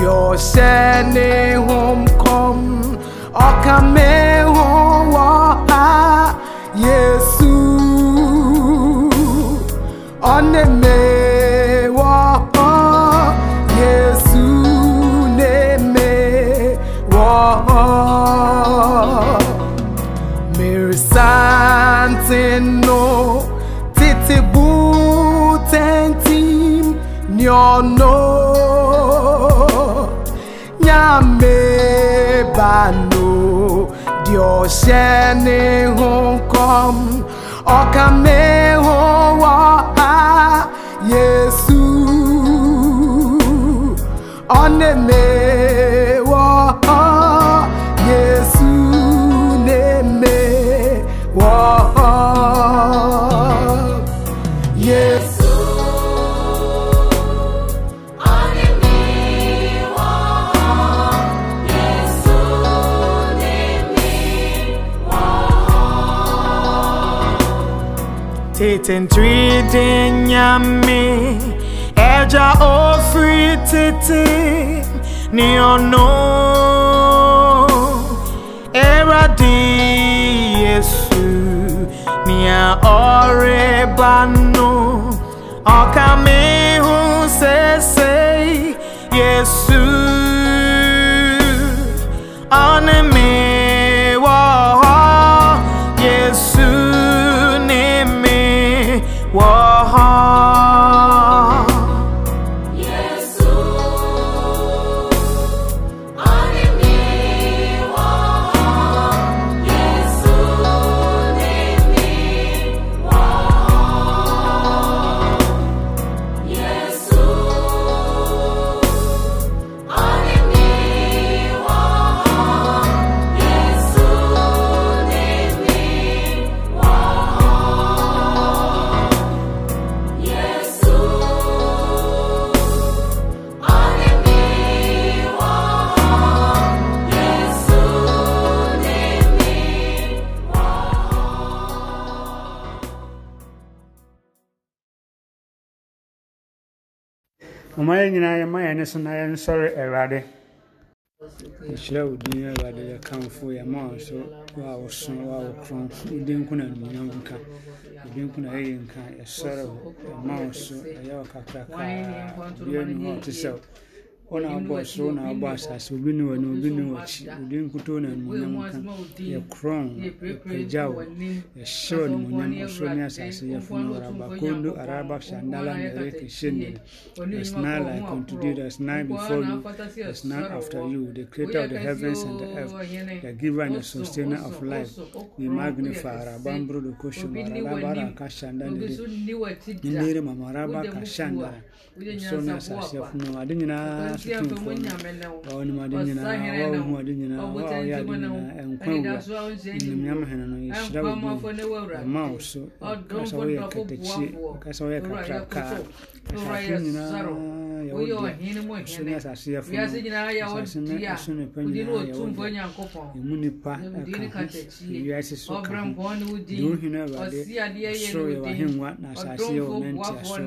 dioshe ne hom dioshene honkom okame howa titentri de nyame ẹja ofiri titi ni ọ̀nà ẹ̀rọ̀dì yesu ni a bá nù ọ̀ka mi hùn ṣẹ̀ṣẹ̀ yesu. Ọ̀nà mi nyinaa yɛma yɛn ne so na yɛnsɔre awurade. Yɛhyerɛ wo din awurade yɛkamfo yɛma wo so wo a woso wo a wokron wo din ko na animuonyam nka. Wo din ko na ɛyɛ nka yɛsɔre wo yɛma wo so ɛyɛ wo kakrakaa bia ni hɔ ɔte sɛ wo na wobɔ ɔsoro wo na wobɔ asase obi ne w'ani obi ne w'akyi wo din nkutoo na yɛkorɔn yɛpagya wo yɛhyɛ wo animuonyam ɔsoro ne asase arabakondo araba shandala nereke shendere There's none like unto thee, there's none before you, there's none after you, the creator of the heavens and the earth, the giver and the sustainer of life. We magnify Rabambro the Kosho, Marabara Kashanda, Nere. Mamaraba Kashanda, Sona Sasyafuno, Adinina, Sutum, Madinina, Wahu Adinina, Wayadina, nyinaawohoadenyinaawoadenyinaaɛnkwawuranenyame hene no yɛhyira wo ma wo so kasa woyɛ katakyi kasa woyɛ kakraka asase nyinaa yɛwodeso ne asase yɛfoasase ne ɛso ne pa nyinaa yɛwode ɛmu nnipa ɛka ho wiase so ka ho de wo hwene awurade soro yɛwɔ ahengua na asase yɛwɔ nantia so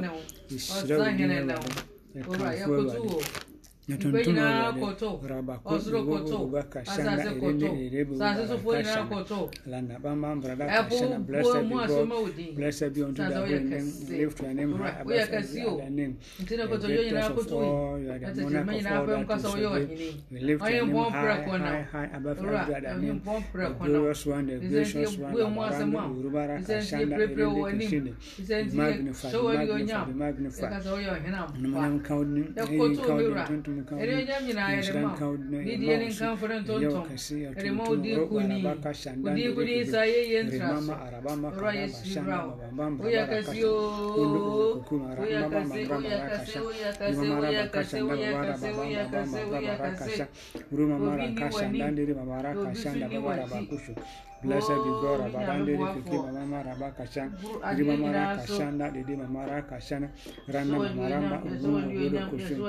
yɛhyira wo din awurade yɛkamfo awurade wo yɛtontom nyinaa awurade kɔtɔ rabako ɔsoro kɔtɔ baka shanda asase erende kɔtɔ erebe asase sofoɔ nyinaa kashana kɔtɔ landa bamba brada ɛpo kashana buo blessed mu be asɛm a God wo din blessed be unto Sasa thy woyɛ holy name kɛse. lift your name high Owura, woyɛ above kɛse every o. other name. Nti ne The kɔtɔ yɛ greatest nyinaa of kɔtɔ all, you are the ɛtete monarch ma of nyinaa all bɛm that kasa is woyɛ obeyed. ɔhene We lift ɔyɛ your name mpɔn high, prɛko na high, high above owura every other ɔyɛ name. mpɔn The prɛko na glorious one, the Isɛ nti gracious one, ebue mu asɛm Labaranda, a Urubara, isɛ nti Kashanda, epirepire wɔ Erende, anim Kishinde. isɛ Be nti magnified, hyɛ be wɔ magnified, onyam be magnified. yɛkasa woyɛ ɔhene ampa Animuonyam nka wo din, ɛyɛ yɛkoto nka wo me din, wura tuntum nka wo ɛne din. onyam nyinaa yɛde Nhyira nka wo wo din, ne ɛyɛ die ma ne wo so. nkamfo ne Ɛyɛ wo ntontom kɛse, ɛyɛ ɛde ma wo tuntum. din Ro, kuni Araba, Kashanda, wo din Erende, kuni Kishinde. sa yɛyɛ ntra Remama, so Arabama, owura Karaba, yɛsi Shanda, wura wo Babamba, woyɛ Brabara, kɛse Kasha. Kundu, o Kukuma, woyɛ Rambama, kɛse Brabara, woyɛ kɛse Kasha. woyɛ kɛse Imamara, woyɛ Bakasha, kɛse woyɛ Babara, kɛse woyɛ Babamba, kɛse Bamba, woyɛ Brabara, kɛse Kasha. Uruma, obi Mara, ni Kasha, w'anim Dandiri, Babara, na obi Kasha, so ni Babara, w'akyi Bakushu. Blessed be God, Oh, Rabadande de Kiki. Mama Rabakashan, Buru Didi adeɛ Mama nyinaa so. Rakashanda, Didi Rakashana, Rana Yɛsɔ Mama Ramba, anuonyam, Ubu, Ubu, Kushin,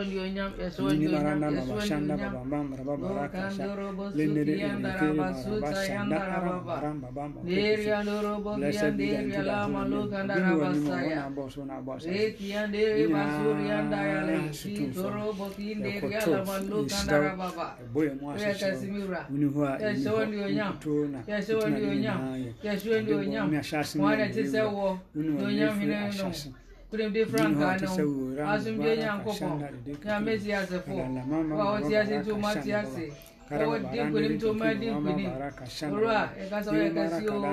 ni bara na mama shanda baba mama raba baraka sha le ne ne ne ke raba shanda ara bara baba mo ne ri ando robo bi ande ri ala malu kanda raba sa ya re ti ande ri basuri anda ya le ti robo ti ande ri ala malu kanda raba ba re ta simira ya so ni onya ya so ni onya ya so ni onya mwana tisa wo. Onya hina no Kuremde frankaa no. Asomdwe Nyankopɔn. Nyame si asefo. Wa wɔte ase nti wɔn ate ase. Wɔwɔ di nkunim nti wɔn adi nkunim. Owura yɛkasa woyɛ kɛse ooo.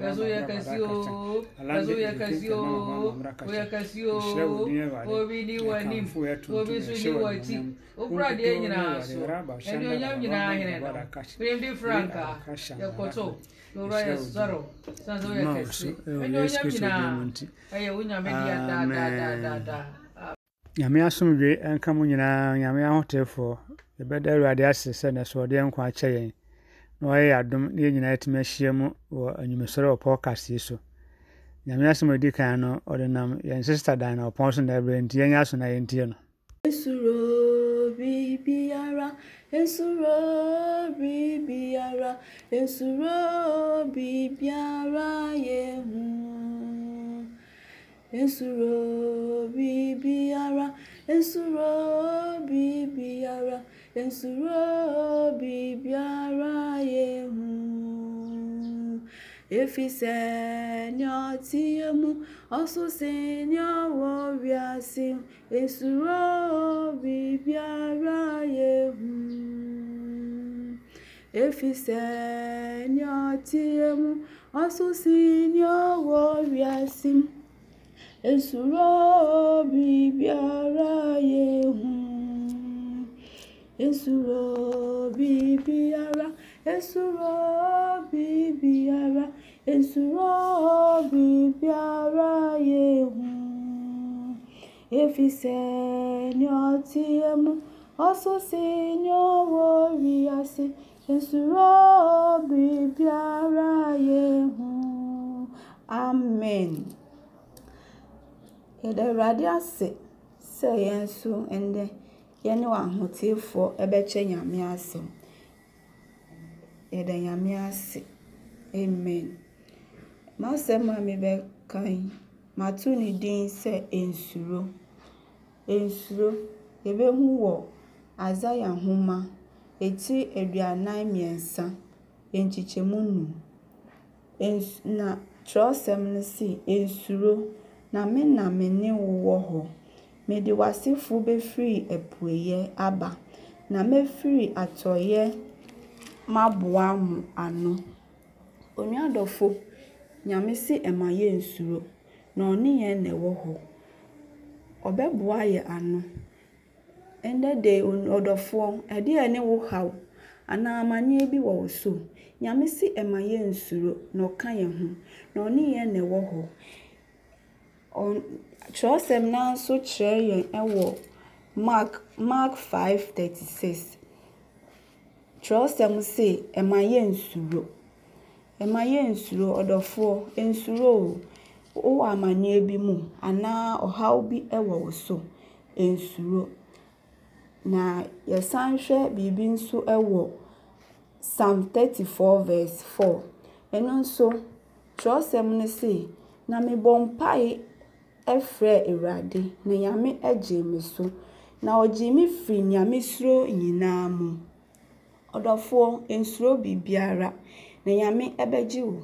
Kɛse woyɛ kɛse ooo. Kɛse woyɛ kɛse ooo. Woyɛ kɛse ooo. Obi ni wɔ anim. Obi nso ni wɔ akyi. Okura deɛ nyinaa so. Anuonyam nyinaa hene no. Kuremde frankaa. Yɛkɔtɔ. Nyame asomdwe nka mo nyinaa nyame ahotefoɔ yɛbɛda awurade ase sɛ ne so ɔde yɛn nkwa akyɛ yɛn. Na ɔyɛ yɛ adom na yɛn nyinaa atumi ahyia mu wɔ anwumesɔre wɔ podcast yi so. Nyame asɛm a ɛdi kan no ɔde nam yɛn sister dan na ɔpɔn so na ɛberɛ nti yɛnyɛ aso na yɛntie no. Esuro esuro bibiara, esuro bibiara yehu. Esuro bibiara, esuro bibiara, esuro bibiara yehu. Efisene tiemu ọsụ senyeworịasị esuru obi bịara ya ehu Efisene tiemu ọsụ senyeworịasị esuru obi bịara ya ehu obi bịara esuru obi bịara esuru obi bịara ya ewu efise ni ọtí emu ọsụsị nye owo ori ya sị esuru obi bịara ya ewu amen. Yɛda awurade ase sɛ yɛn nso ɛndɛ yɛne wɔn ahotefoɔ ɛbɛkyɛ nyame asɛm. Yɛda Nyame ase. Amen. M'asɛm a mebɛka yi, mato ne din sɛ nsuro. Nsuro, yɛbɛhu wɔ Asaia nhoma etiri aduanan mmiɛnsa, nkyekyɛmu nnum. Na Kyerɛwsɛm no se, nsuro, na me na me ne wo hɔ. Mede w'asefo bɛfiri apueeɛ aba, na mɛfiri atɔeɛ maboa mo ano. Onua dɔfo, Nyame se mma yɛnnsuro, na ɔne yɛn na ɛwɔ hɔ. Ɔbɛboa yɛn ano. Da yi, ɔdɔfoɔ, ɛdeɛn ne wo haw anaa amanneɛ bi wɔ wo so? Nyame se mma yɛnnsuro, na ɔka yɛn ho, na ɔne yɛn na ɛwɔ hɔ. Ɔn Kyerɛwsɛm no kyerɛ yɛn wɔ Mark Mark 5:36. Kyerɛwsɛm se mma yɛnnsuro. Mma yɛnnsuro. Ɔdɔfoɔ, nsuro o. Wowɔ amanneɛ bi mu anaa ɔhaw bi wɔ wo so, nsuro. Na yɛsan hwɛ biribi nso wɔ Psalm 34 verse 4. Ɛno nso, Kyerɛwsɛm no se, na mebɔɔ mpaeɛ frɛɛ Awurade, na Nyame gyee me so, na ɔgyee me firi nea mesuro nyinaa mu. Ɔdɔfoɔ, nsuro biribiara, na Nyame bɛgye wo.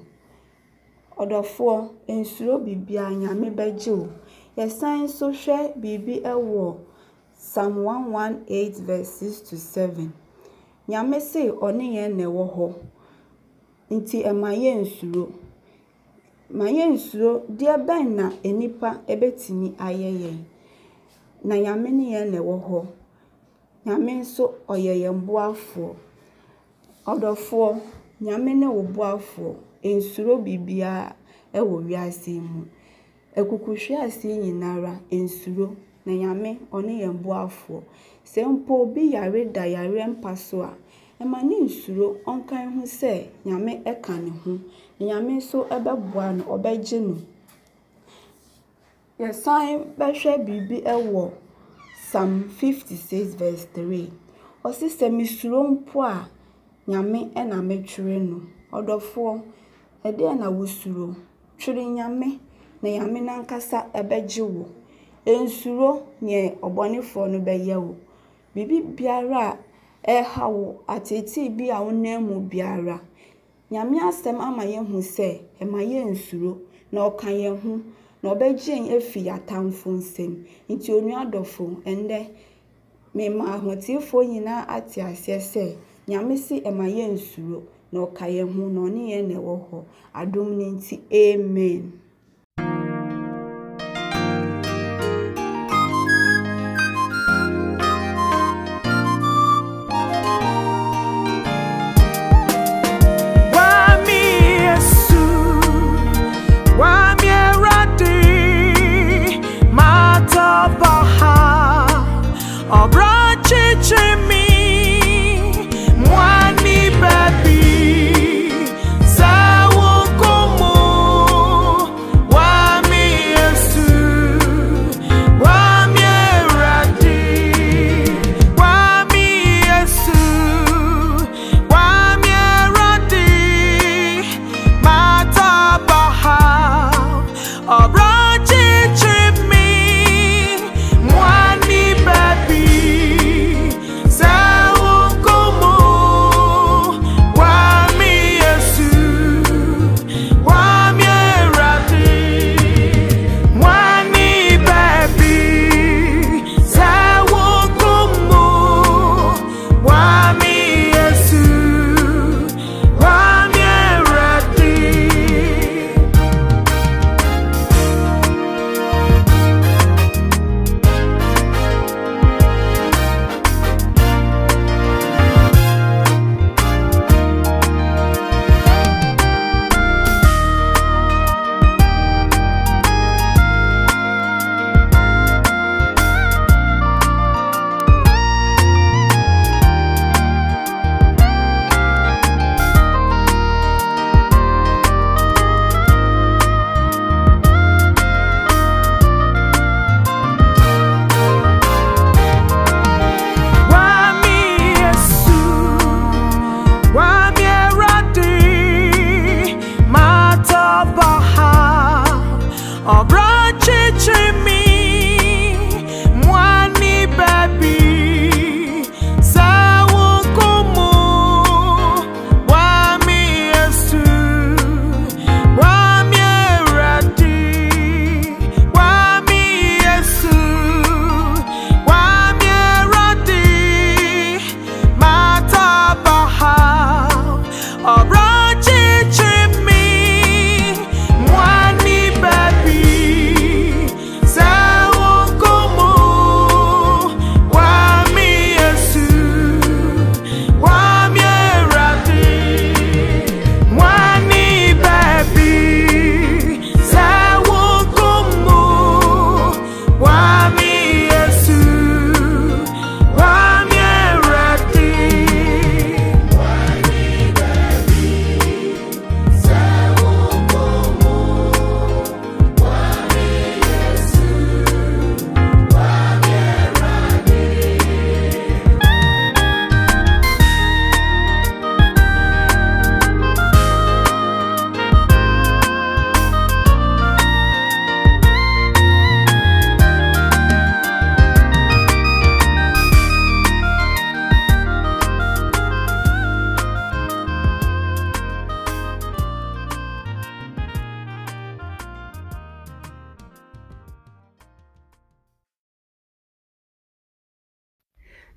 Ɔdɔfoɔ, nsuro biribiara, Nyame bɛgye wo. Yɛsan nso hwɛ biribi wɔ Psalm 118 verse 6 to 7. Nyame se ɔne yɛn na ɛwɔ hɔ, nti mma yɛnnsuro. Mma yɛnnsuro deɛ bɛn na nnipa bɛtumi ayɛ yɛn. Na Nyame ne yɛn na ɛwɔ hɔ. Nyame nso ɔyɛ yɛn boafoɔ. Ɔdɔfoɔ, Nyame ne wo boafoɔ. Nsuro biribiara wɔ wiase yi mu. Akukuhweaseɛ nyinara, nsuro. Na Nyame, ɔne yɛn boafoɔ. Sɛ mpo obi yare da yareɛ mpa so a, ɛma ne nsuro ɔnkan ho sɛ nyame ɛka ne ho nyame nso ɛbɛboa no ɔbɛgye no yɛsan bɛhwɛ biribi ɛwɔ psalm 56 verse 3 ɔsi sɛ mesuro mpo a nyame ɛna metwere no. Ɔdɔfoɔ ɛdeɛn na wosuro twere nyame na nyame nankasa ɛbɛgye wo. Nsuro neɛ ɔbɔnefoɔ no bɛyɛ wo. Biribi biara a ɛreha wo ateetee bi a wonam mu biara nyame asɛm ama yɛhu sɛ ɛma yɛnsuro na ɔka yɛn ho na ɔbɛgye yɛn afi atamfo nsam. Nti onua dɔfo ɛndɛ mema ahoteefoɔ nyinaa ate aseɛ sɛ nyame se ɛma yɛnsuro na ɔka yɛn ho na ɔne yɛn na ɛwɔ hɔ. Adom no nti amen. Wami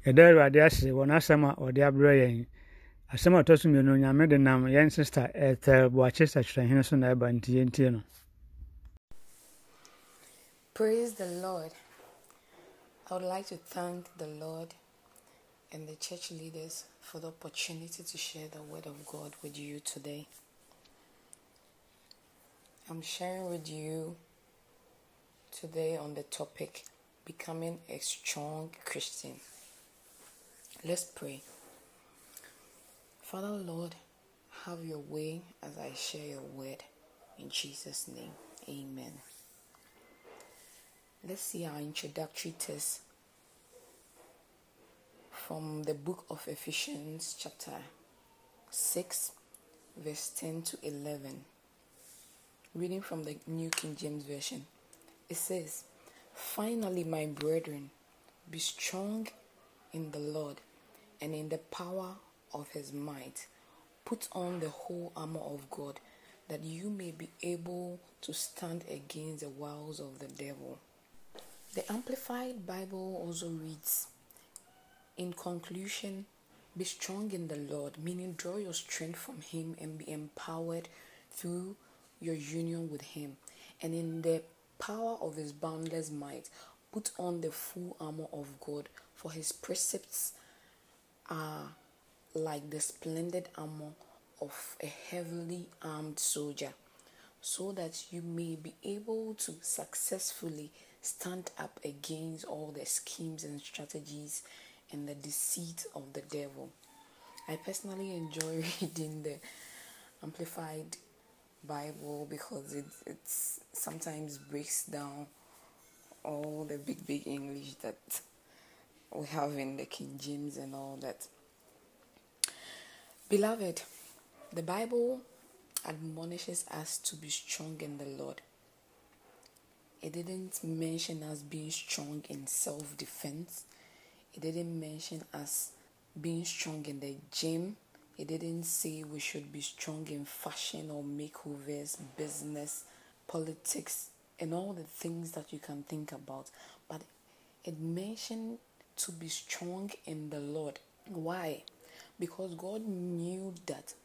yɛda awurade ase a ɔde yɛn asɛm a ɔtɔ so mmienu nyame de nam yɛn sista ɛtɛ boakye sakyerɛhene so na ɛba nti yɛntie no Praise the Lord. I would like to thank the Lord and the church leaders for the opportunity to share the word of God with you today. I'm sharing with you today on the topic becoming a strong Christian. Let's pray. Father, Lord, have your way as I share your word. In Jesus' name, amen. Let's see our introductory text from the book of Ephesians, chapter 6, verse 10 to 11. Reading from the New King James Version, it says, Finally, my brethren, be strong in the Lord and in the power of his might. Put on the whole armor of God that you may be able to stand against the wiles of the devil. The Amplified Bible also reads, In conclusion, be strong in the Lord, meaning draw your strength from Him and be empowered through your union with Him. And in the power of His boundless might, put on the full armor of God, for His precepts are like the splendid armor of a heavily armed soldier, so that you may be able to successfully stand up against all the schemes and strategies and the deceit of the devil. I personally enjoy reading the Amplified Bible because it it's sometimes breaks down all the big big English that we have in the King James and all that. Beloved, the Bible admonishes us to be strong in the Lord. It didn't mention us being strong in self defense. It didn't mention us being strong in the gym. It didn't say we should be strong in fashion or makeovers, business, politics, and all the things that you can think about. But it mentioned to be strong in the Lord. Why? because God knew that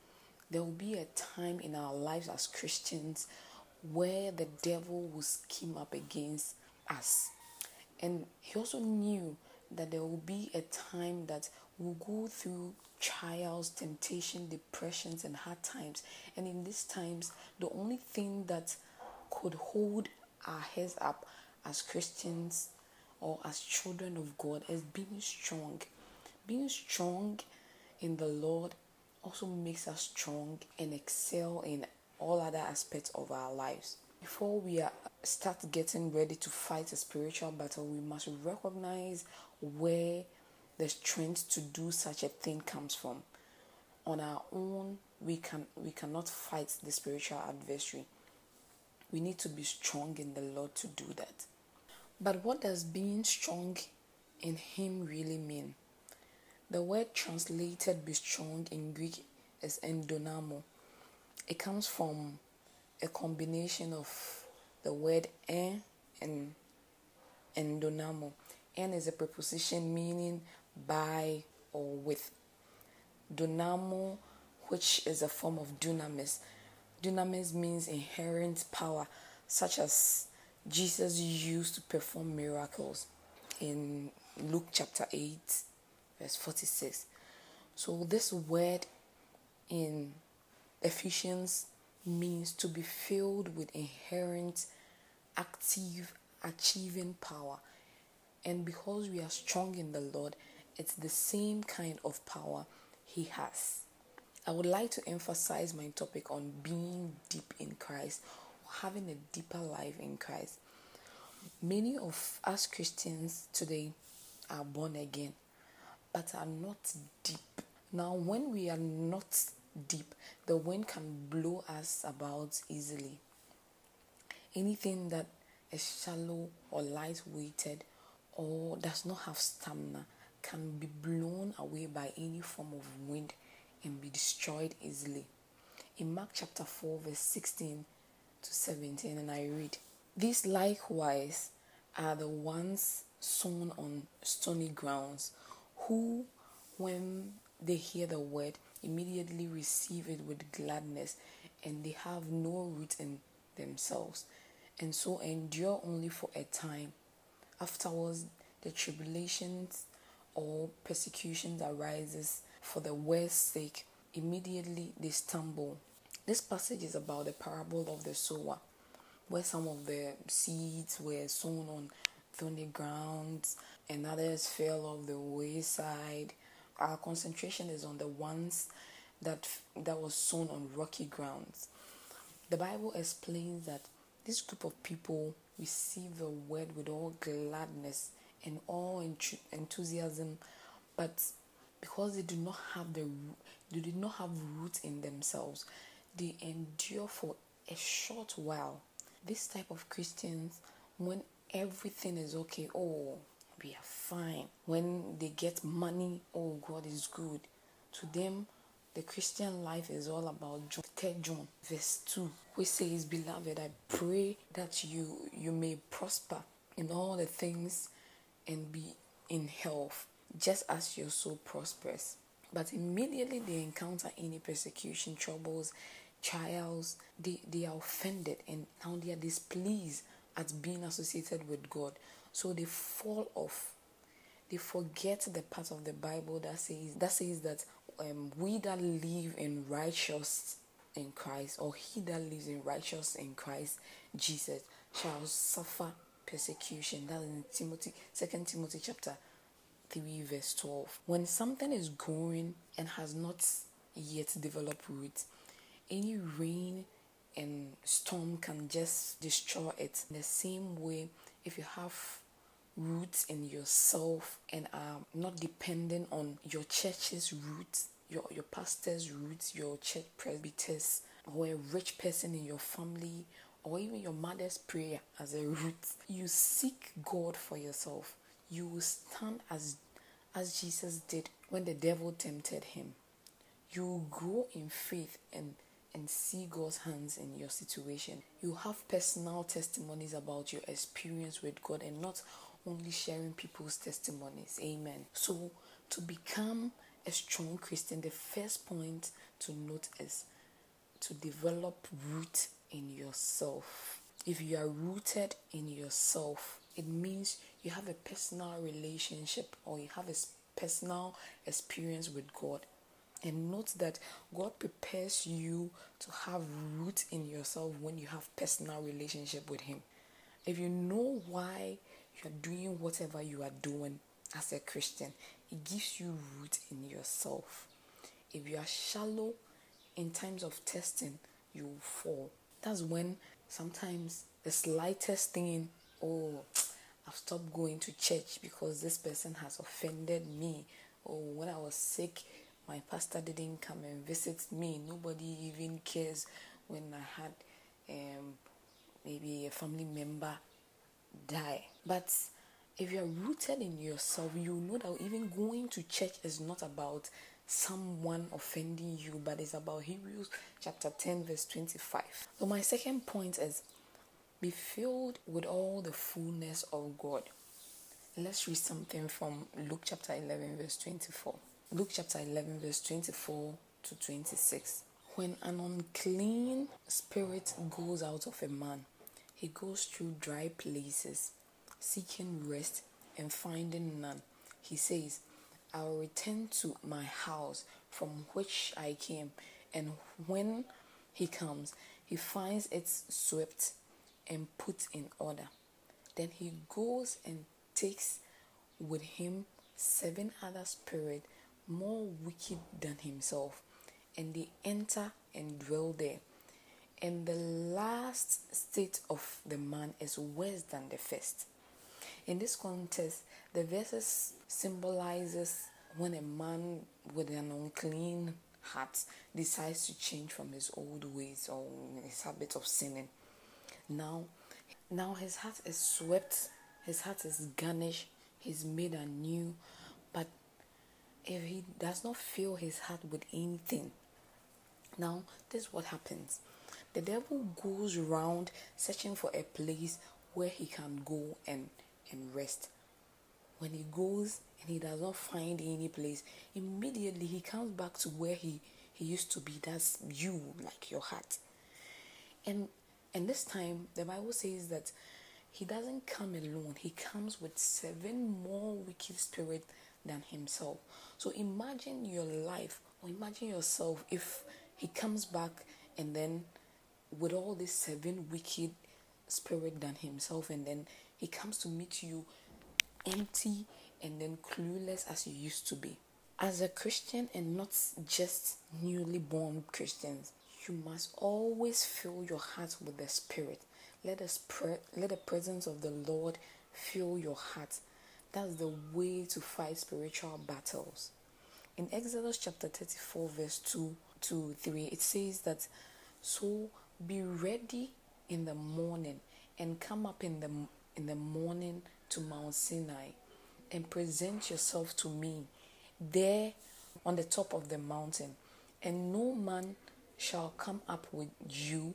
there will be a time in our lives as Christians where the devil will scheme up against us. And he also knew that there will be a time that we'll go through trials, temptation, depressions, and hard times. And in these times, the only thing that could hold our heads up as Christians or as children of God is being strong. Being strong in the Lord also makes us strong and excel in all other aspects of our lives. Before we are, start getting ready to fight a spiritual battle, we must recognize where the strength to do such a thing comes from. On our own, we can we cannot fight the spiritual adversary. We need to be strong in the Lord to do that. But what does being strong in Him really mean? The word translated be strong in Greek is endonamo. It comes from a combination of the word en and endonamo. En is a preposition meaning by or with. Donamo, which is a form of dunamis. Dunamis means inherent power, such as Jesus used to perform miracles in Luke chapter 8 verse 46. So, this word in Ephesians means to be filled with inherent, active, achieving power. And because we are strong in the Lord, it's the same kind of power He has. I would like to emphasize my topic on being deep in Christ, having a deeper life in Christ. Many of us Christians today are born again, but are not deep. Now, when we are not deep, the wind can blow us about easily. Anything that is shallow or light-weighted or does not have stamina can be blown away by any form of wind and be destroyed easily. In Mark chapter 4, verse 16 to 17, and I read, These likewise are the ones sown on stony grounds who, when they hear the word, immediately receive it with gladness, and they have no root in themselves, and so endure only for a time. Afterwards, the tribulations or persecutions arises for the word's sake. Immediately they stumble. This passage is about the parable of the sower, where some of the seeds were sown on thorny grounds and others fell off the wayside. Our concentration is on the ones that that was sown on rocky grounds. The Bible explains that this group of people received the word with all gladness and all enthusiasm, but because they do not have the they did not have roots in themselves, they endure for a short while. This type of Christians, when everything is okay, oh, we are fine. When they get money, oh, God is good. To them, the Christian life is all about John, 3 John, verse 2, which says, Beloved, I pray that you you may prosper in all the things and be in health, just as your soul prospers. But immediately they encounter any persecution, troubles, trials, they, they are offended and now they are displeased at being associated with God. So they fall off. They forget the part of the Bible that says that says that um, we that live in righteous in Christ, or he that lives in righteous in Christ Jesus, shall suffer persecution. That in Timothy, Second Timothy chapter three, verse twelve. When something is growing and has not yet developed roots, any rain and storm can just destroy it. In the same way, if you have roots in yourself and are not dependent on your church's roots, your, your pastor's roots, your church presbyters, or a rich person in your family, or even your mother's prayer as a root, you seek God for yourself. You will stand as as Jesus did when the devil tempted him. You will grow in faith and and see God's hands in your situation. You have personal testimonies about your experience with God and not only sharing people's testimonies. Amen. So, to become a strong Christian, the first point to note is to develop root in yourself. If you are rooted in yourself, it means you have a personal relationship or you have a personal experience with God. And note that God prepares you to have root in yourself when you have personal relationship with Him. If you know why you're doing whatever you are doing as a Christian, it gives you root in yourself. If you are shallow in times of testing, you will fall. That's when sometimes the slightest thing, oh, I've stopped going to church because this person has offended me. Or oh, when I was sick, my pastor didn't come and visit me. Nobody even cares when I had um, maybe a family member die. But if you're rooted in yourself, you know that even going to church is not about someone offending you, but it's about Hebrews chapter 10, verse 25. So, my second point is be filled with all the fullness of God. Let's read something from Luke chapter 11, verse 24. Luke chapter 11, verse 24 to 26. When an unclean spirit goes out of a man, he goes through dry places, seeking rest and finding none. He says, I will return to my house from which I came. And when he comes, he finds it swept and put in order. Then he goes and takes with him seven other spirits more wicked than himself, and they enter and dwell there. And the last state of the man is worse than the first. In this context, the verses symbolizes when a man with an unclean heart decides to change from his old ways or his habit of sinning. Now, now his heart is swept, his heart is garnished, he's made anew, if he does not fill his heart with anything, now this is what happens. The devil goes around searching for a place where he can go and, and rest. When he goes and he does not find any place, immediately he comes back to where he, he used to be. That's you, like your heart. And and this time the Bible says that he doesn't come alone, he comes with seven more wicked spirits than himself. So imagine your life or imagine yourself if he comes back and then with all these seven wicked spirit than himself and then he comes to meet you empty and then clueless as you used to be. As a Christian and not just newly born Christians, you must always fill your heart with the Spirit. Let us pray, let the presence of the Lord fill your heart. That's the way to fight spiritual battles. In Exodus chapter 34, verse 2 to 3, it says that so be ready in the morning and come up in the in the morning to Mount Sinai and present yourself to me there on the top of the mountain, and no man shall come up with you,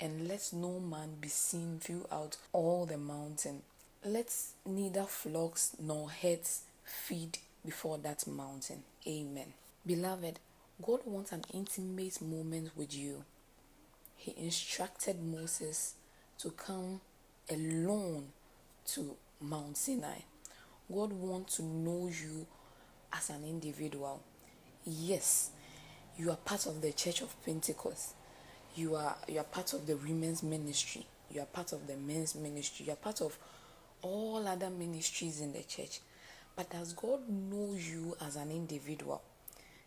and let no man be seen throughout all the mountain. Let neither flocks nor herds feed before that mountain. Amen. Beloved, God wants an intimate moment with you. He instructed Moses to come alone to Mount Sinai. God wants to know you as an individual. Yes, you are part of the Church of Pentecost. You are you are part of the women's ministry. You are part of the men's ministry. You are part of all other ministries in the church. But does God know you as an individual?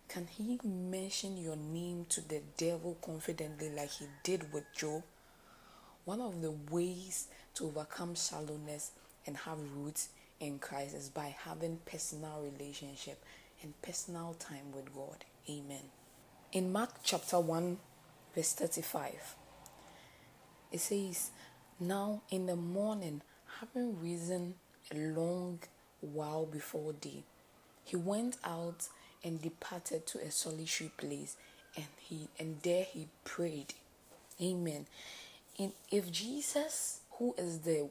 Can he mention your name to the devil confidently like he did with Job? One of the ways to overcome shallowness and have roots in Christ is by having personal relationship and personal time with God. Amen. In Mark chapter 1 verse 35 it says, Now in the morning, having risen a long while before day, he went out and departed to a solitary place and he and there he prayed. Amen. And if Jesus, who is the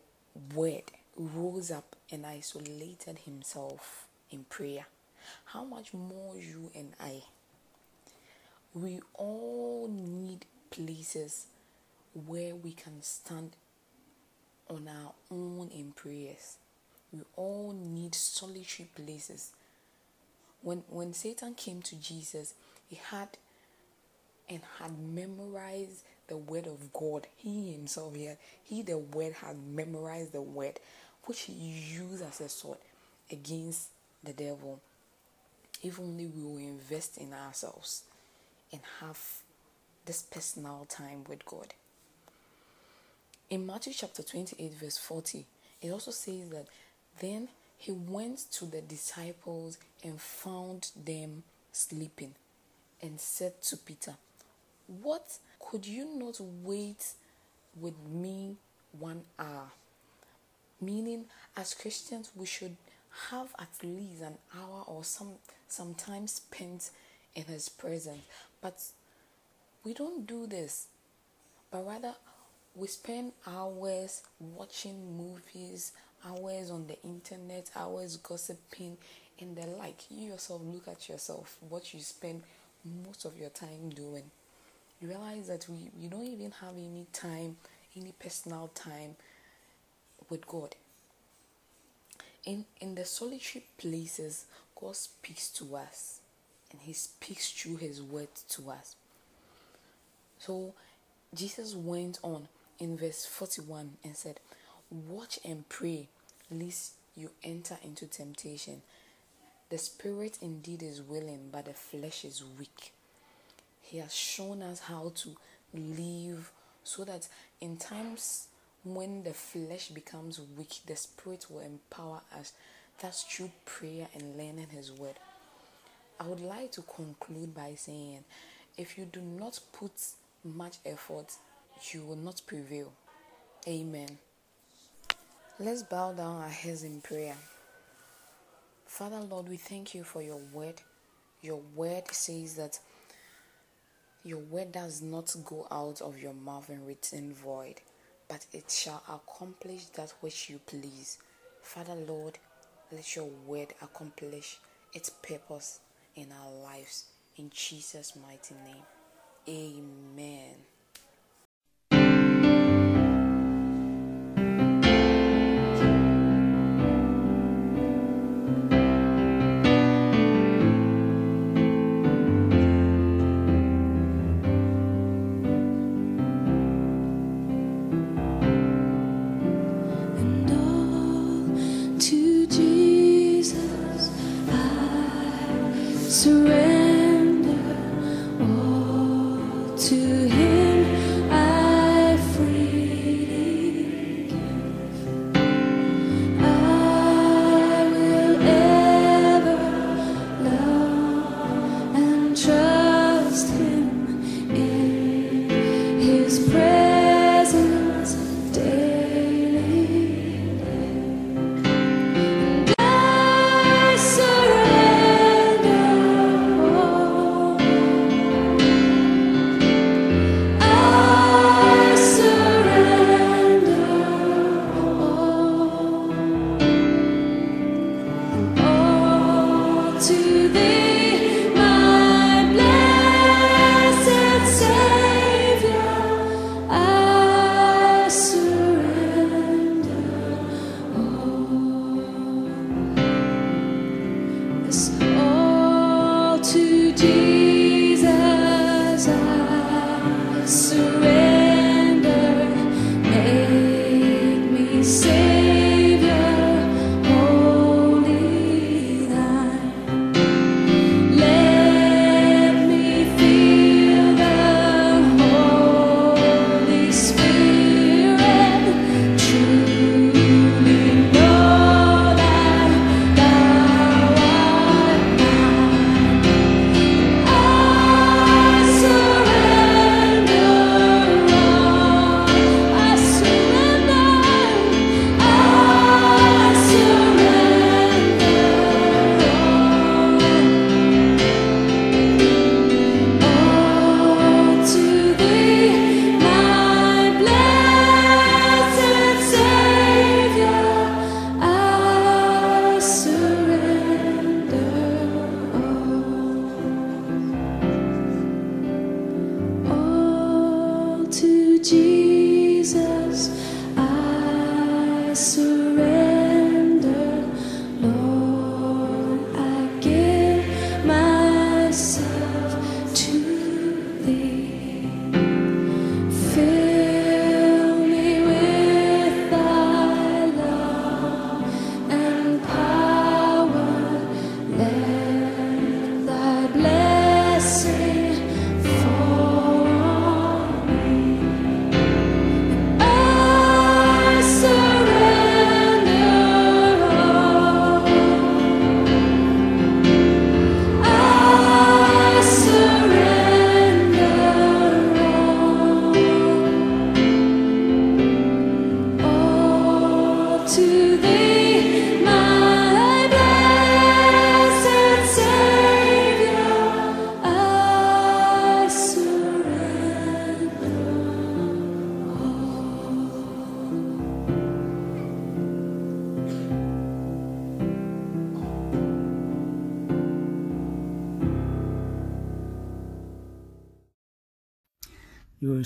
word, rose up and isolated himself in prayer, how much more you and I? We all need places where we can stand on our own in prayers. We all need solitary places. When when Satan came to Jesus, he had and had memorized the word of God. He himself here, he the word had memorized the word which he used as a sword against the devil. If only we will invest in ourselves and have this personal time with God. In Matthew chapter 28, verse 40, it also says that then he went to the disciples and found them sleeping and said to Peter, What could you not wait with me one hour? Meaning, as Christians, we should have at least an hour or some some time spent in His presence. But we don't do this, but rather we spend hours watching movies, hours on the internet, hours gossiping, and the like. You yourself look at yourself, what you spend most of your time doing. You realize that we, we don't even have any time, any personal time with God. In in the solitary places, God speaks to us and He speaks through His word to us. So Jesus went on in verse 41 and said, Watch and pray, lest you enter into temptation. The spirit indeed is willing, but the flesh is weak. He has shown us how to live so that in times when the flesh becomes weak, the Spirit will empower us. That's through prayer and learning His Word. I would like to conclude by saying if you do not put much effort, you will not prevail. Amen. Let's bow down our heads in prayer. Father Lord, we thank you for your word. Your word says that your word does not go out of your mouth and return void but it shall accomplish that which you please. Father Lord, let your word accomplish its purpose in our lives. In Jesus' mighty name. Amen.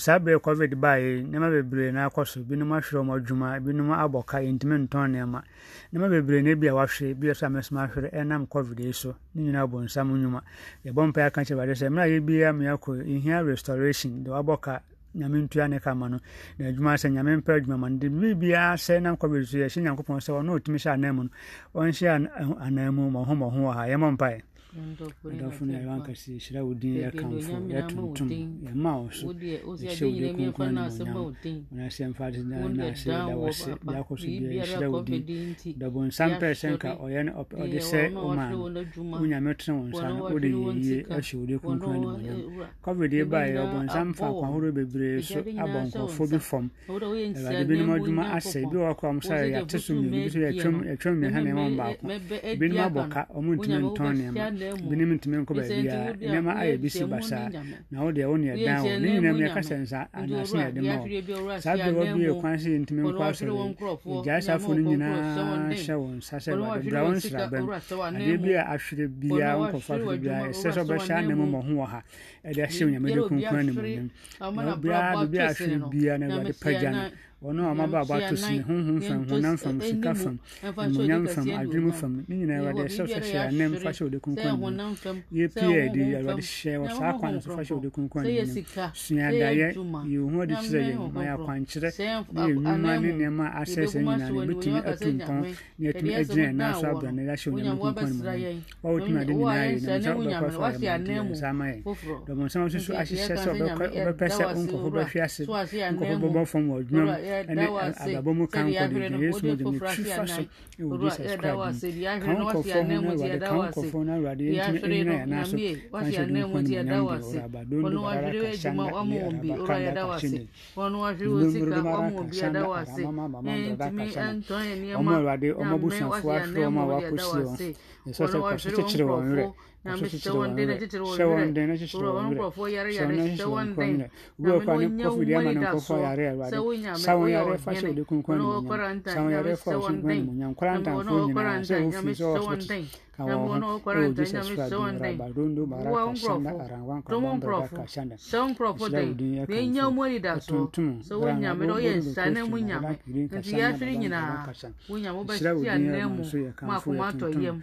Saa bere covid baeɛ nneɛma bebree na akɔ so. Binom ahwerɛ wɔn adwuma binom abɔ ka yɛntumi ntɔn nneɛma. Nneɛma bebree na ebi a wahwere bi a so amesoma ahwere ɛnam covid yi so. Ne nyinaa bɔ nsam nnwuma. Yɛbɔ mpaeɛ aka kyerɛ Awurade sɛ mmerɛ a yɛbia mmea kɔ yɛhia restoration de wabɔ ka nyame ntua ne ka ma no. Na adwuma sɛ nyame mpɛ adwuma ma no. De biribiara sɛ nam covid so yɛhyɛ nyankopɔn sɛ ɔno ɔtumi hyɛ anan mu no ɔnhyɛ an- anan mu mmɔho mmɔho wɔ ha. Yɛmmɔ mpaeɛ adɔfo no yɛwɔ ankasa yɛhyira wo din yɛkamfo yɛtontom yɛma wo so yɛhyɛ wo din kronkron ne monyam wonase yɛmfa ade na ase yɛda wo ase de akɔ so bia yɛhyira wo din dɔbonsam pɛɛ sɛ nka ɔyɛ ɔpɛ- ɔde sɛ ɔma no wonyame tene wo nsa no wode yɛyie ahyɛ wo din kronkron ne monyam covid yi baeɛ ɔbonsam fa akwahodoɔ bebree so abɔ nkurɔfoɔ bi fam awurade binom adwuma asɛ bi wɔ kora m sɛ yɛate so mmienu bi so yɛtwam mmiɛnsa nneɛma mu baako binom abɔ ka ɔmo ntumi ntɔn nneɛma binom ntumi nkɔ baabiara nneɛma ayɛ bi si basaa na wo deɛ wo ne ɛdan wo ne nyinam yɛka sɛ nsa anase na yɛde ma wo saa bere wɔ bi yɛ kwan sɛ yɛntumi nkɔ asɔre gyae safo no nyinaa hyɛ wo nsa sɛ awurade bra wo nsrabɛn adeɛ bi a ahwere biara nkɔfa ahwere biara ɛsɛ sɛ ɔbɛhyɛ anam mmɔho wɔ ha. Ɛde ahyɛ wo nyamede kronkron animonyam na biara biribi a ahwere biara na awurade pagya no ɔno a ɔmaba abɔ ato so ne honhom fam honam fam sika fam. Animonyam fam adwene fam. Ne nyinaa awurade ɛsɛ sɛ hyɛ anam fa hyɛ wo de kronkron animonyam yɛpie adi awurade hyɛ wɔ saa kwan so fa hyɛ wo de kronkron animonyam suadaeɛ yɛ wo ho ade kyerɛ yɛn ma yɛ akwankyerɛ na yɛ nnwuma ne nneɛma a asɛesɛ nyinaa no yɛbɛtumi atu mpɔn na yɛatumi agyina yɛn nan so abrɛ no yɛahyɛ wo nyame kronkron animonyam wa wotumi ade nyinaa yɛ nam sɛ wobɛkɔ ayɛ mmɔnten saa ma yɛn dɔbɔnsɛm nso so ahyehyɛ sɛ ɔbɛpɛ sɛ wo nkɔfo bɛhwe ase nkɔfo bɛbɔ fam wɔ adwumam ɛne ababɔ mu kanko de de yesu mu de mu ti fa so ɛwɔ jesus christ mu kan kɔfɔ ho na awurade kan kɔfɔ na awurade yɛntumi ɛnyina yɛn nan so kanhyɛ de nkwa ne nyinam de wɔ aba don do bara kahyɛ na ɛde araba kanda kahyɛ ne ndomuro do bara kahyɛ na aramama mama dada kahyɛ na ɔmo awurade ɔmo abusuafoɔ ahwɛ ɔmo a wakɔhyia wɔn ɛsɛ sɛ kɔsɛ kyekyere wɔn werɛ shawande na shawande go pa ne ko fu dia ma na ko fa yare ya wade sawon yare fa shi de kun kun sawon yare fa shi kun mun yan kuranta fu ni na se o fi so so ka wa o jesus fa de ra ba don do bara ka shanda ara wan ka wan ba ka shanda sawon profo de ne nya mo ri da so so. wo nya me do ye sane mu nya me ti ya shiri nyina wo nya mo ba shi ya ne mu ma kuma to yem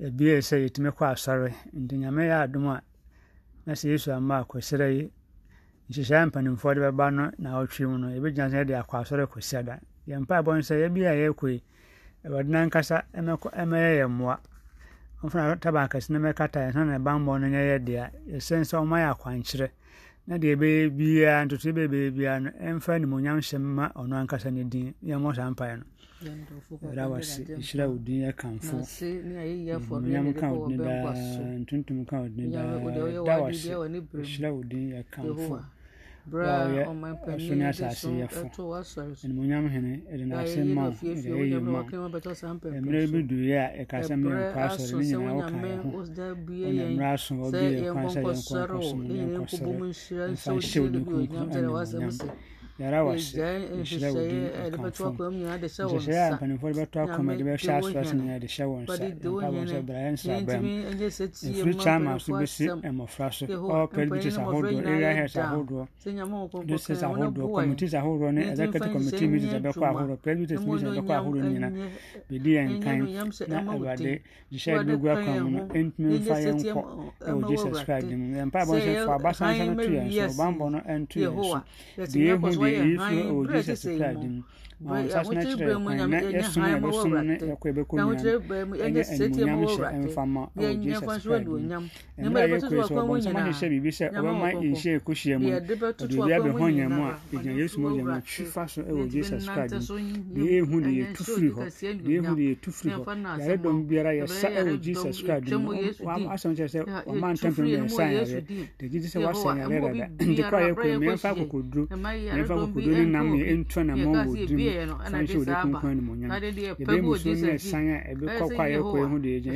ebie sɛ yɛtumi kɔ asɔre. Nti nyame yɛ adom a na sɛ yesu amma akɔsrɛ yi. Nhyehyɛe mpanimfoɔ de bɛba no na ɔtwe mu no yɛbɛgyina sɛ yɛde akɔ asɔre kɔsi ada. Yɛn mpaebɔ no sɛ yɛbi a yɛrekɔ yi awurade no ankasa yɛn mmoa. Ɔmfona taba akɛse no mɛkata yɛn na ne bammɔ no nyɛ yɛ dea. Yɛsɛn sɛ ɔma yɛ akwankyerɛ na deɛ ɛbɛyɛ biara ntotoe bɛbɛyɛ biara no ɛmfa animonyam hyɛ ma ɔno ankasa ne din yɛmmɔ saa mpaeɛ no. Ɛda wase ɛhyira wo din yɛ kamfo animonyam ka wo din daa ntontom ka wo din daa da wase. ɛhyira wo din yɛ kamfo berɛ Wa a ɔyɛ ɔman ɔsoro ne panin de asase yɛfo. animonyam hene ɛde n'ase ma wo ɛde ɛyɛ ma mmerɛ bi duiɛ a ɛka sɛ menkɔ asɔre ne nyinaa woka yɛ ho ɔna mmerɛ aso hɔ bi yɛ kwan sɛ yɛnkɔ nkɔsoro yɛnkɔsɔre mfa nhyɛ wo din kronkron animonyam yɛra wase nhyerɛ wo din akamfo nhyehyɛeɛ a mpanimfoɔ de bɛto akɔma de bɛhyɛ asoa so nyinaa de hyɛ wo nsa mpa bɔ sɛ bra yɛnsra bra mu ɛfiri kyama so bɛsi mmɔfra so ɔwɔ presbyters ahodoɔ area heads ahodoɔ districts ahodoɔ committees ahodoɔ ne executive committee meetings a ɛbɛkɔ ahodoɔ presbyters meetings a ɛbɛkɔ ahodoɔ no nyinaa bɛdi yɛn kan na awurade gyehyɛ de bɛgu akwan mu no ɛntumi mfa yɛn nkɔ ɛwɔ jesus christ din mu yɛn mpaebɔ sɛ fa abasansa no to yɛn so ɔbammɔ no ɛnto yɛn so deɛ yɛhu deɛ ɛyi so biribi sɛ ɔbɛma nhyɛ ɛkɔhyia mu ɔde bia bɛho nya mu a ɛgyina yesu mu ɔgyama twi fa so ɛwɔ jesus christ mu deɛ ɛhu de yɛtu firi hɔ deɛ ɛhu de yɛtu firi hɔ yare dɔm biara yɛsa ɛwɔ jesus christ mu asɛm kyerɛ sɛ ɔma ntampem de yɛsa yare de gye sɛ woasɛ yare dada nti kɔ a yɛkɔ mu yɛmfa akokoduro yɛmfa akokoduro ne nam yɛ ɛntua na mɔn wɔ diri mu yɛ no ɛna de saa aba na de deɛ pɛ bi odi sɛ ji ɛyɛ sɛ yɛ hoa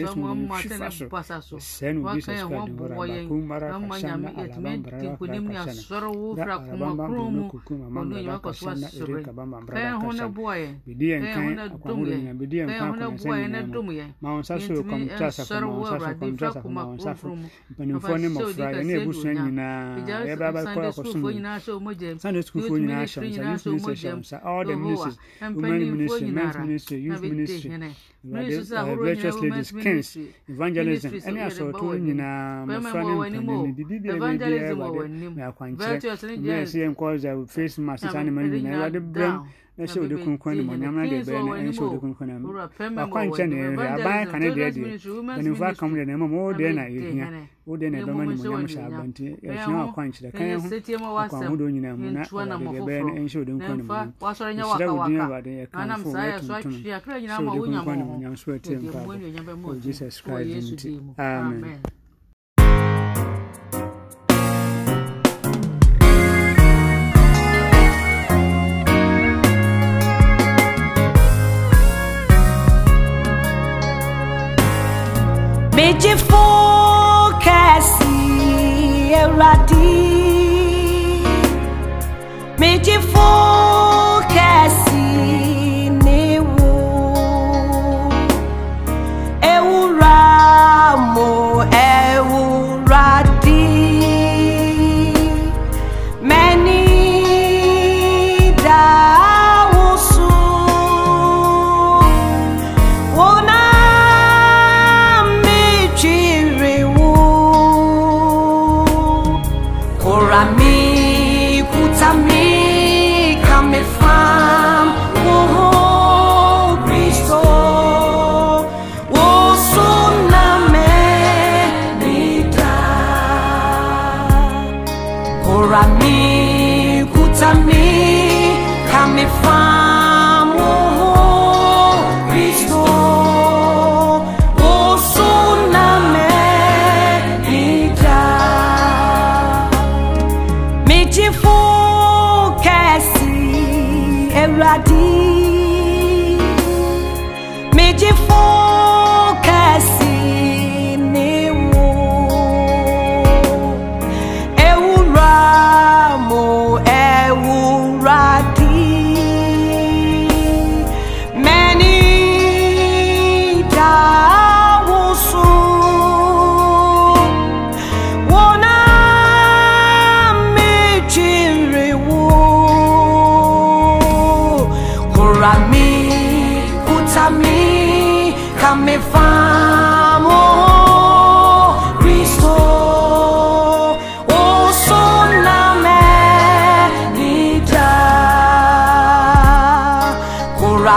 ɛsɛ mo? mu atɛnɛ basa so waka yɛ wɔn bɔ yɛn na mo anyame yɛtumi di nkonim ne asɔre wo fira kuma kuro mu wɔn nyɛ kɔ so asɔre kɛyɛ ho ne boɔ yɛ kɛyɛ ho ne dom yɛ kɛyɛ ho ne boɔ yɛ ne dom yɛ yɛtumi ɛsɔre wo awurade fira kuma kuro furu mu afa sɛ odi kɛseɛ du nyinaa ɛgya sɛ sunday school fo nyinaa hyɛ wɔn mo gyɛm sunday school fo nyinaa hyɛ wɔn mo gyɛm all the ministries women ministry men's ministry youth ministry virtuous ladies kings evangelism ɛne asɔɔto nyinaa mmɔfra ne mpanin bi a bɛbi biara awurade na akwankyerɛ mmerɛ sɛ yɛnkɔ sɛ face mask saa ne ma no nyinaa awurade brɛm ɛhyɛ wode kronkron ne mɔnyam no deɛ bɛyɛ no ɛnhyɛ wode kronkron no wakwankyɛ ne ɛhwɛ aban ka ne deɛ deɛ mpanimfoɔ aka mo deɛ na mmom wo deɛ na yɛhia wo deɛ na ɛbɛma ne mɔnyam hyɛ aba nti yɛhia wakwankyerɛ ka yɛ ho akwanhodoɔ nyinaa mu na awurade deɛ bɛyɛ no ɛnhyɛ wode nkron ne mɔnyam yɛhyerɛ wo din awurade yɛkamfo na yɛtontom hyɛ wode kronkron ne mɔnyam so atie mpaabɔ wɔ jesus christ nti amen de enlouquece, eu lati, me divorcio.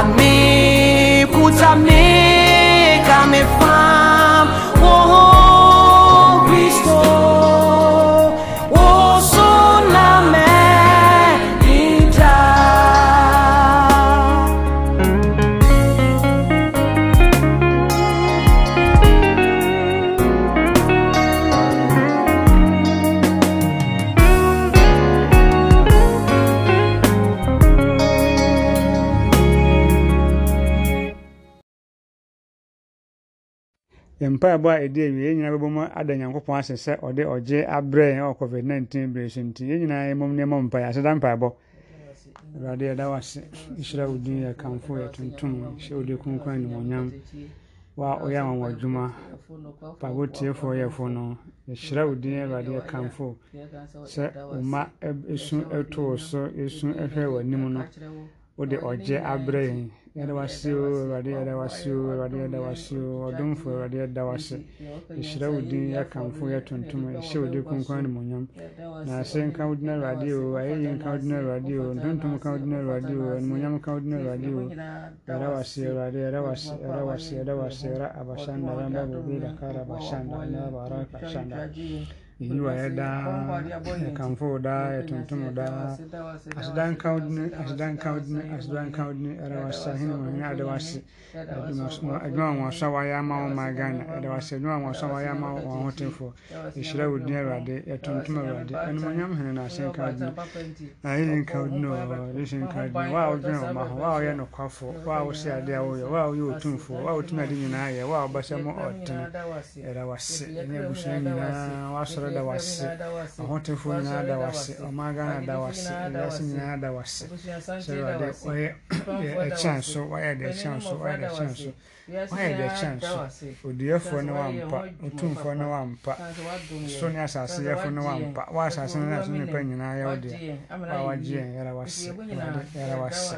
Kura mi mpaebɔ a ɛdi awie yɛn nyinaa bɛbɔ mu ada nyankopɔn ase sɛ ɔde ɔgye abrɛ yɛn wɔ covid 19 bere so nti. Yɛn nyinaa yɛmmom ne yɛmmɔ mpaeɛ aseda mpaebɔ. Awurade yɛda wo ase. Nhyira wo din yɛ kamfo yɛ tuntum hyɛ wo de kronkron animuonyam. Wa ɔyɛ anwanwa adwuma mpaebɔ tiefoɔ yɛfo no yɛhyira wo din awurade yɛ kamfo sɛ wo ma ɛsu ɛto wo so ɛsu ɛhwɛ w'anim no wode ɔgye abrɛ yɛn yarwasi wari yarwasi wari yarwasi ɔdomfo wari yɛdawase nhyira wo din yɛakamfo yɛtontom ɛhyɛ wo din kronkron ne monyam na ase nka wo din awurade o ayɛyi nka wo din awurade o ntontom ka wo din awurade o animonyam ka wo din awurade o yɛra wase awurade yɛra wase yɛra wase yɛra wase yɛra abashanda yɛra bɛbɛbi dakara abashanda yɛra baraka abashanda yi wa yɛ daa yɛkamfo wo daa yɛtontom wo daa aseda nka wo dini aseda nka wo dini aseda nka wo dini ɛda wase ahene mu hene ada wase adwuma a wɔn so a wɔayɛ ama wɔn ma ghana ɛda wase adwuma a wɔn so a wɔayɛ ama wɔn ahotefoɔ yɛhyira wo din awurade yɛtontom awurade animonyam hene na ase nka wo dini ayɛyi nka wo dini wɔ yɛhyɛ nka wo dini wo a wodwene wo ma ho wo a woyɛ nokwafo wo a wosɛ adeɛ a woyɛ wo a woyɛ otumfoɔ wo a wotumi ade nyinaa yɛ wo a wobɛsɛ mo ɔtene yɛda wase ɛne abusua nyinaa woasɔre da wase ahotefoɔ nyinaa da wase ɔman ghana da wase ewiase nyinaa da wase sɛ awurade ɔyɛ ɛkyɛn so wayɛ de ɛkyɛn so wayɛ de ɛkyɛn so wayɛ de ɛkyɛn so odiɛfoɔ ne wampa otumfoɔ ne wampa so ne asase yɛfo ne wampa wa asase ne naso nipa nyinaa yɛ wo deɛ wa wagye yɛn yɛra wase yɛra wase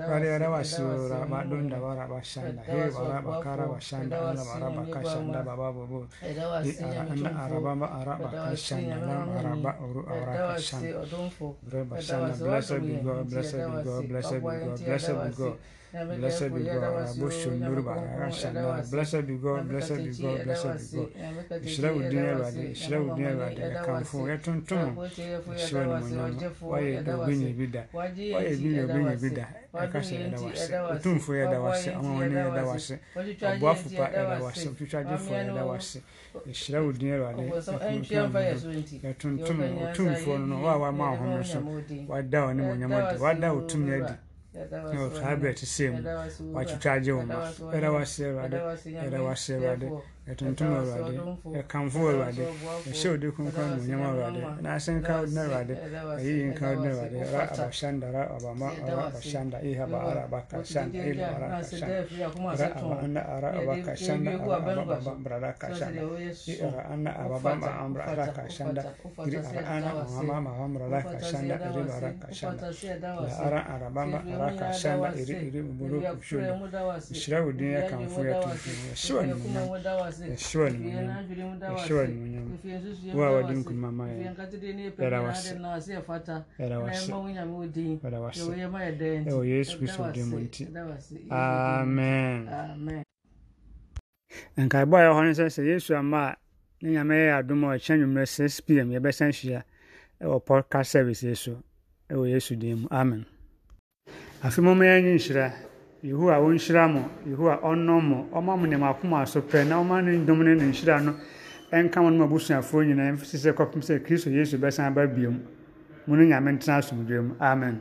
awurade yɛra wase raba donda wa raba shanda he bara bakara wa shanda ala baraba ka shanda baba bobo. Anda araba ba araba ka shanda na araba oru araba ka shanda Reba shanda blessed be God blessed be God blessed be God blessed be God Blessed be God. Rabosho Nuruba Rashanda. Blessed be God. Blessed be God. Blessed be God. Ìṣirẹ́ òdi ẹ̀rọ̀adé. Ìṣirẹ́ òdi ẹ̀rọ̀adé. Ẹ̀ka fún ẹ̀ tuntun. Ìṣirẹ́ ni mo yàn. Wáyé ògbéyìn ibi dà. Wáyé ibi yẹn ògbéyìn ibi dà. Ẹ̀ka ṣe ẹ̀dá wa ṣe. Òtúnfò ẹ̀dá wa ṣe. Àwọn wọn ní ẹ̀dá wa ṣe. Ọ̀bọ̀ àfùpá ẹ̀dá wa ṣe. Òtútù ẹ̀dá wa ṣe. Ìṣirẹ́ òdi ẹ̀rọ̀adé. Ẹ̀tuntun. Òtúnfò nínú wà wà máa hàn mí so. Wà dá ọ ní mo yàn mọ́ di. Wà n'otwabira ekisiimu wakitwaje wuma era waseerwadde era waseerwadde yɛtontom awurade yɛkamfo awurade yɛhyɛ wode kronkron anuonyam awurade naase nka wode awurade ayiyi nka wode no awurade ra abashanda ra abama ra abashanda. ihaba ara abakashanda ila ara kashanda ra abanda ara abakashanda ara ababa brada kashanda ira anna ababa ma amra ara kashanda iri ara anna mahama maham rada kashanda iri bara kashanda la ara arabama ara kashanda iri iri buburu kushuda ishira wudin yakamfo yɛtomtom yɛhyɛ waninyam animuonyam yɛhyɛ wo a wɔde nkunuma ma yɛn yɛda wase. yɛda wase. yɛda wase. Ɛwɔ yesu kristo din mu nti amen. Nkaebɔ a ɛwɔ hɔ no sɛ sɛ yesu ama a ne nyame yɛ adom a ɔkyɛ nwummerɛ 6 pm yɛbɛsan hyia ɛwɔ podcast service yi so. Ɛwɔ yesu din mu. Amen. Afei mɔmɔ yɛn nye nhyira. Yehowa wɔnhyira mo yehowa ɔnnɔ mo ɔma mo nneɛma akoma so pɛ na ɔma ne dom ne ne nhyira no ɛnka mo no ma abusuafoɔ nyinaa mfisi sɛ kɔpem sɛ kristo yesu bɛsan aba biom. Mu no nyame ntena asomdwe mu. Amen.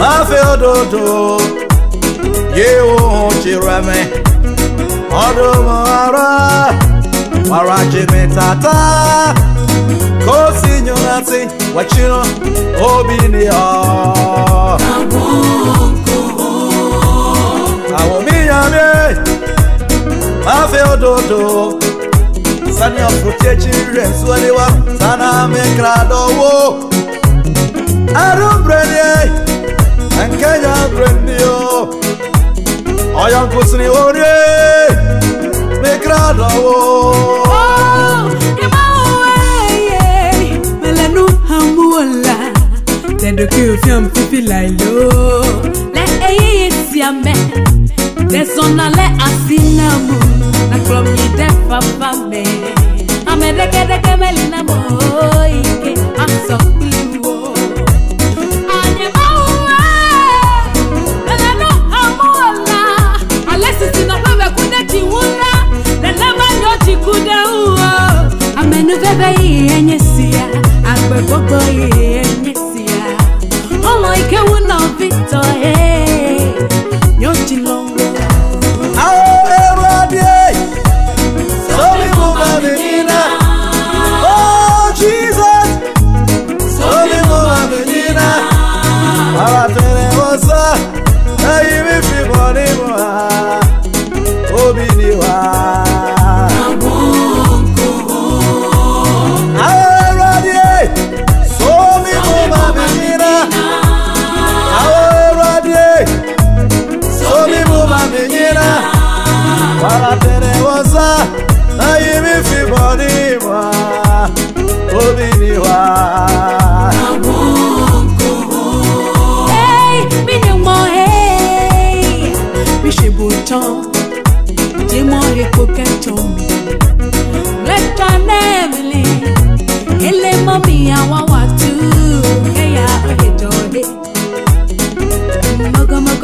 ma fẹ́ òdodo yé ohun ti rẹ mi ọdún mọ ara wàrà jìnnì tata kó sì yún láti wẹ̀chínú obi ni ọ. àwọn míyàn mi ma fẹ́ òdodo sani ọ̀fùrùtẹ́jì rẹ̀ sọ́lẹ́wà sanami kradọ̀wọ́ arúgbó rẹ̀ en oh, que ella aprendió. Hayan kusni ore, me kradawo. Oh, ye melenu hamuola. Tendo que yo fiam pipi lailo. Le eye siame, de zona le asinamu. Na klomi de fafame, amedeke deke melinamo. Ike, I'm so Onu bebe yenye siya Agbe gbogbo yenye siya Olo ike wuna Victor hey. Nyojilon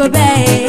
babe.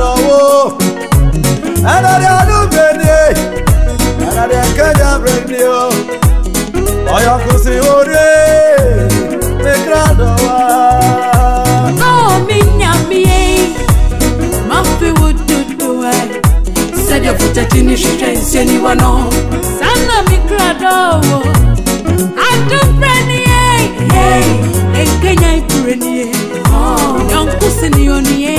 lọ́wọ́. Ẹ̀dọ̀dẹ̀ alúgbẹ̀dẹ̀ ẹ̀dọ̀dẹ̀ kẹjà bẹ̀rẹ̀ o. Ọ̀yọ́ kò sí orí mẹ́kìlá lọ́wọ́. Futa chini shisha inseni wano Sana mikradowo Atumpreni hey Hey Enkenya ipureni hey Nyankusi nioni hey